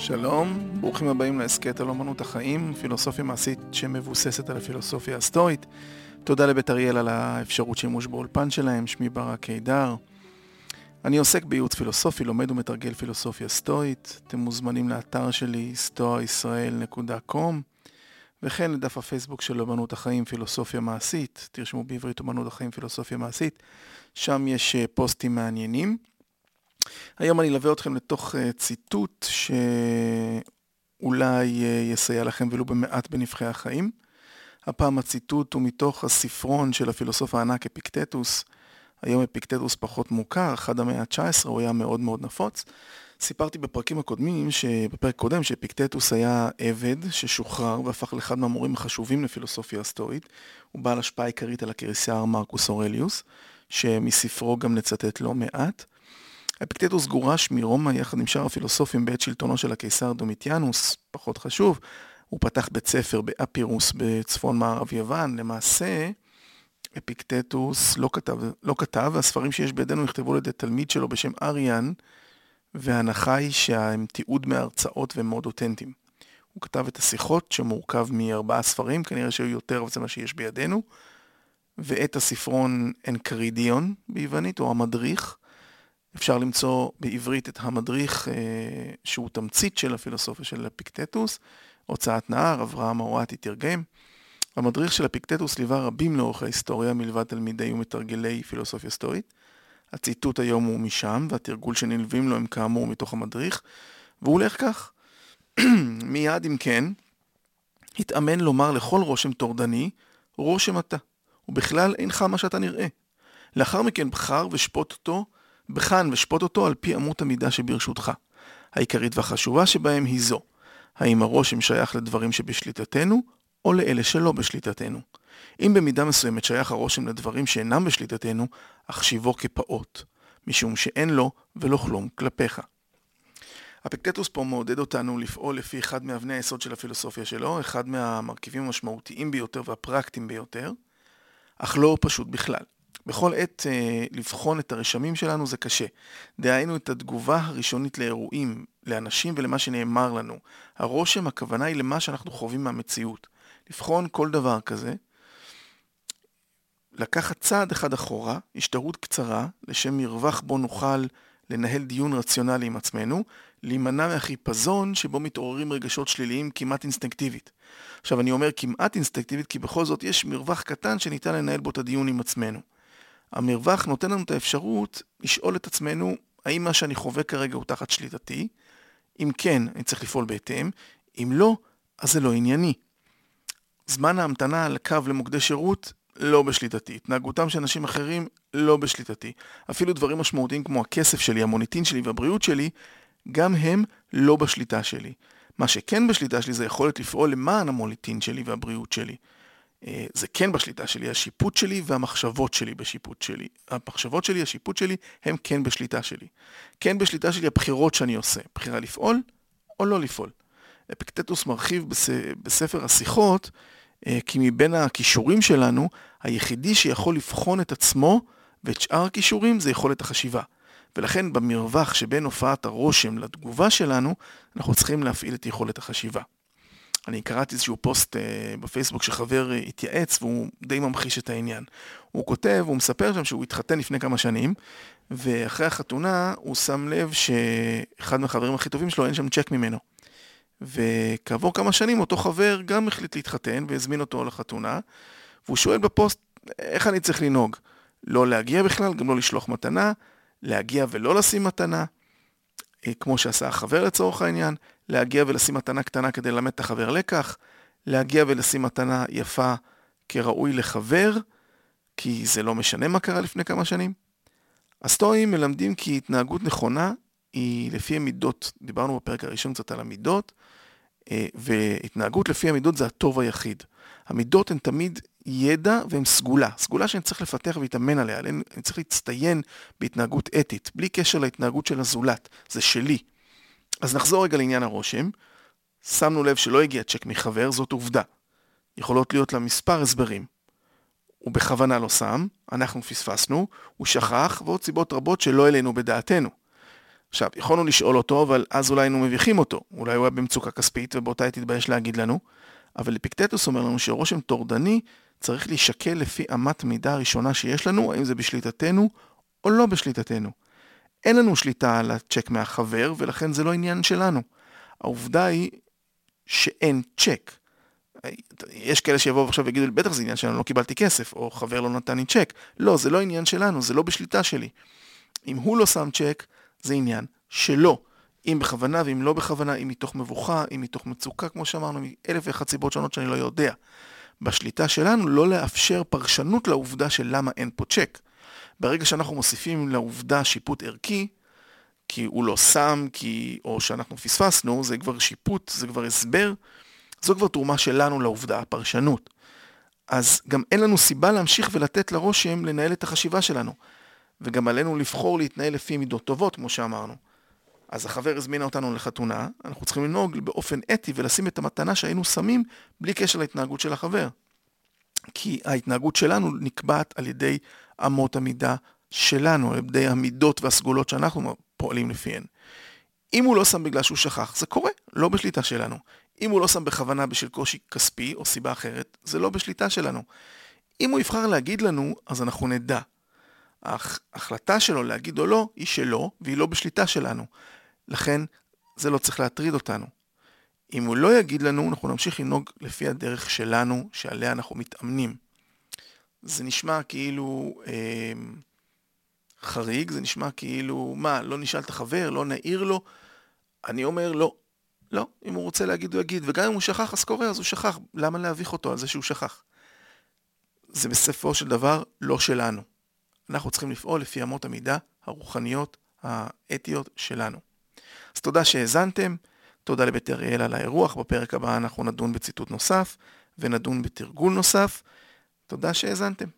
שלום, ברוכים הבאים להסכת על אמנות החיים, פילוסופיה מעשית שמבוססת על הפילוסופיה הסטואית. תודה לבית אריאל על האפשרות שימוש באולפן שלהם, שמי ברק קידר. אני עוסק בייעוץ פילוסופי, לומד ומתרגל פילוסופיה סטואית. אתם מוזמנים לאתר שלי, stoaisrael.com, וכן לדף הפייסבוק של אמנות החיים, פילוסופיה מעשית. תרשמו בעברית אמנות החיים, פילוסופיה מעשית. שם יש אה, פוסטים מעניינים. היום אני אלווה אתכם לתוך אה, ציטוט שאולי אה, יסייע לכם ולו במעט בנבחי החיים. הפעם הציטוט הוא מתוך הספרון של הפילוסוף הענק אפיקטטוס. היום אפיקטטוס פחות מוכר, אחד המאה ה-19, הוא היה מאוד מאוד נפוץ. סיפרתי בפרקים הקודמים, בפרק קודם, שאפיקטטוס היה עבד ששוחרר והפך לאחד מהמורים החשובים לפילוסופיה הסטואית. הוא בעל השפעה עיקרית על הקיסר מרקוס אורליוס, שמספרו גם נצטט לא מעט. אפיקטטוס גורש מרומא יחד עם שאר הפילוסופים בעת שלטונו של הקיסר דומיטיאנוס, פחות חשוב. הוא פתח בית ספר באפירוס בצפון מערב יוון. למעשה, אפיקטטוס לא כתב, לא כתב, והספרים שיש בידינו נכתבו על ידי תלמיד שלו בשם אריאן, וההנחה היא שהם תיעוד מהרצאות והם מאוד אותנטיים. הוא כתב את השיחות שמורכב מארבעה ספרים, כנראה שהיו יותר, אבל זה מה שיש בידינו, ואת הספרון אנקרידיון ביוונית, או המדריך, אפשר למצוא בעברית את המדריך אה, שהוא תמצית של הפילוסופיה של אפיקטטוס, הוצאת נהר, אברהם אורתי תרגם. המדריך של אפיקטטוס ליווה רבים לאורך ההיסטוריה מלבד תלמידי ומתרגלי פילוסופיה סטואית. הציטוט היום הוא משם, והתרגול שנלווים לו הם כאמור מתוך המדריך, והוא הולך כך: מיד אם כן, התאמן לומר לכל רושם טורדני, רושם אתה, ובכלל אינך מה שאתה נראה. לאחר מכן בחר ושפוט אותו בחן ושפוט אותו על פי אמות המידה שברשותך. העיקרית והחשובה שבהם היא זו, האם הרושם שייך לדברים שבשליטתנו, או לאלה שלא בשליטתנו. אם במידה מסוימת שייך הרושם לדברים שאינם בשליטתנו, החשיבו כפעוט, משום שאין לו ולא כלום כלפיך. אפיקטטוס פה מעודד אותנו לפעול לפי אחד מאבני היסוד של הפילוסופיה שלו, אחד מהמרכיבים המשמעותיים ביותר והפרקטיים ביותר, אך לא פשוט בכלל. בכל עת אה, לבחון את הרשמים שלנו זה קשה. דהיינו את התגובה הראשונית לאירועים, לאנשים ולמה שנאמר לנו. הרושם, הכוונה היא למה שאנחנו חווים מהמציאות. לבחון כל דבר כזה, לקחת צעד אחד אחורה, השתרות קצרה, לשם מרווח בו נוכל לנהל דיון רציונלי עם עצמנו, להימנע מהחיפזון שבו מתעוררים רגשות שליליים כמעט אינסטינקטיבית. עכשיו אני אומר כמעט אינסטינקטיבית כי בכל זאת יש מרווח קטן שניתן לנהל בו את הדיון עם עצמנו. המרווח נותן לנו את האפשרות לשאול את עצמנו, האם מה שאני חווה כרגע הוא תחת שליטתי? אם כן, אני צריך לפעול בהתאם, אם לא, אז זה לא ענייני. זמן ההמתנה על קו למוקדי שירות, לא בשליטתי. התנהגותם של אנשים אחרים, לא בשליטתי. אפילו דברים משמעותיים כמו הכסף שלי, המוניטין שלי והבריאות שלי, גם הם לא בשליטה שלי. מה שכן בשליטה שלי זה יכולת לפעול למען המוניטין שלי והבריאות שלי. אה, זה כן בשליטה שלי, השיפוט שלי והמחשבות שלי בשיפוט שלי. המחשבות שלי, השיפוט שלי, הם כן בשליטה שלי. כן בשליטה שלי הבחירות שאני עושה, בחירה לפעול או לא לפעול. אפיקטטוס מרחיב בספר השיחות, אה, כי מבין הכישורים שלנו, היחידי שיכול לבחון את עצמו ואת שאר הכישורים זה יכולת החשיבה. ולכן במרווח שבין הופעת הרושם לתגובה שלנו, אנחנו צריכים להפעיל את יכולת החשיבה. אני קראתי איזשהו פוסט uh, בפייסבוק שחבר uh, התייעץ והוא די ממחיש את העניין. הוא כותב, הוא מספר שם שהוא התחתן לפני כמה שנים, ואחרי החתונה הוא שם לב שאחד מהחברים הכי טובים שלו אין שם צ'ק ממנו. וכעבור כמה שנים אותו חבר גם החליט להתחתן והזמין אותו לחתונה, והוא שואל בפוסט, איך אני צריך לנהוג? לא להגיע בכלל, גם לא לשלוח מתנה, להגיע ולא לשים מתנה, אה, כמו שעשה החבר לצורך העניין, להגיע ולשים מתנה קטנה כדי ללמד את החבר לקח, להגיע ולשים מתנה יפה כראוי לחבר, כי זה לא משנה מה קרה לפני כמה שנים. הסטואים מלמדים כי התנהגות נכונה היא לפי המידות, דיברנו בפרק הראשון קצת על המידות, אה, והתנהגות לפי המידות זה הטוב היחיד. המידות הן תמיד ידע והן סגולה, סגולה שאני צריך לפתח ולהתאמן עליה, אני צריך להצטיין בהתנהגות אתית, בלי קשר להתנהגות של הזולת, זה שלי. אז נחזור רגע לעניין הרושם. שמנו לב שלא הגיע צ'ק מחבר, זאת עובדה. יכולות להיות לה מספר הסברים. הוא בכוונה לא שם, אנחנו פספסנו, הוא שכח, ועוד סיבות רבות שלא העלינו בדעתנו. עכשיו, יכולנו לשאול אותו, אבל אז אולי היינו מביכים אותו. אולי הוא היה במצוקה כספית, ובאותה עת התבייש להגיד לנו. אבל אפיקטטוס אומר לנו שרושם טורדני צריך להישקל לפי אמת מידה הראשונה שיש לנו, האם זה בשליטתנו או לא בשליטתנו. אין לנו שליטה על הצ'ק מהחבר, ולכן זה לא עניין שלנו. העובדה היא שאין צ'ק. יש כאלה שיבואו עכשיו ויגידו לי, בטח זה עניין שלנו, לא קיבלתי כסף, או חבר לא נתן לי צ'ק. לא, זה לא עניין שלנו, זה לא בשליטה שלי. אם הוא לא שם צ'ק, זה עניין שלו. אם בכוונה ואם לא בכוונה, אם מתוך מבוכה, אם מתוך מצוקה, כמו שאמרנו, מאלף ואחת סיבות שונות שאני לא יודע. בשליטה שלנו לא לאפשר פרשנות לעובדה של למה אין פה צ'ק. ברגע שאנחנו מוסיפים לעובדה שיפוט ערכי, כי הוא לא שם, כי, או שאנחנו פספסנו, זה כבר שיפוט, זה כבר הסבר, זו כבר תרומה שלנו לעובדה, הפרשנות. אז גם אין לנו סיבה להמשיך ולתת לרושם לנהל את החשיבה שלנו. וגם עלינו לבחור להתנהל לפי מידות טובות, כמו שאמרנו. אז החבר הזמינה אותנו לחתונה, אנחנו צריכים לנהוג באופן אתי ולשים את המתנה שהיינו שמים בלי קשר להתנהגות של החבר. כי ההתנהגות שלנו נקבעת על ידי אמות המידה שלנו, על ידי המידות והסגולות שאנחנו פועלים לפיהן. אם הוא לא שם בגלל שהוא שכח, זה קורה, לא בשליטה שלנו. אם הוא לא שם בכוונה בשל קושי כספי או סיבה אחרת, זה לא בשליטה שלנו. אם הוא יבחר להגיד לנו, אז אנחנו נדע. ההחלטה שלו להגיד או לא, היא שלו, והיא לא בשליטה שלנו. לכן, זה לא צריך להטריד אותנו. אם הוא לא יגיד לנו, אנחנו נמשיך לנהוג לפי הדרך שלנו, שעליה אנחנו מתאמנים. זה נשמע כאילו אה, חריג, זה נשמע כאילו, מה, לא נשאל את החבר, לא נעיר לו? אני אומר, לא. לא, אם הוא רוצה להגיד, הוא יגיד, וגם אם הוא שכח, אז קורה, אז הוא שכח. למה להביך אותו על זה שהוא שכח? זה בסופו של דבר לא שלנו. אנחנו צריכים לפעול לפי אמות המידה הרוחניות, האתיות שלנו. אז תודה שהאזנתם, תודה לבית אריאל על האירוח, בפרק הבא אנחנו נדון בציטוט נוסף ונדון בתרגול נוסף. תודה שהאזנתם.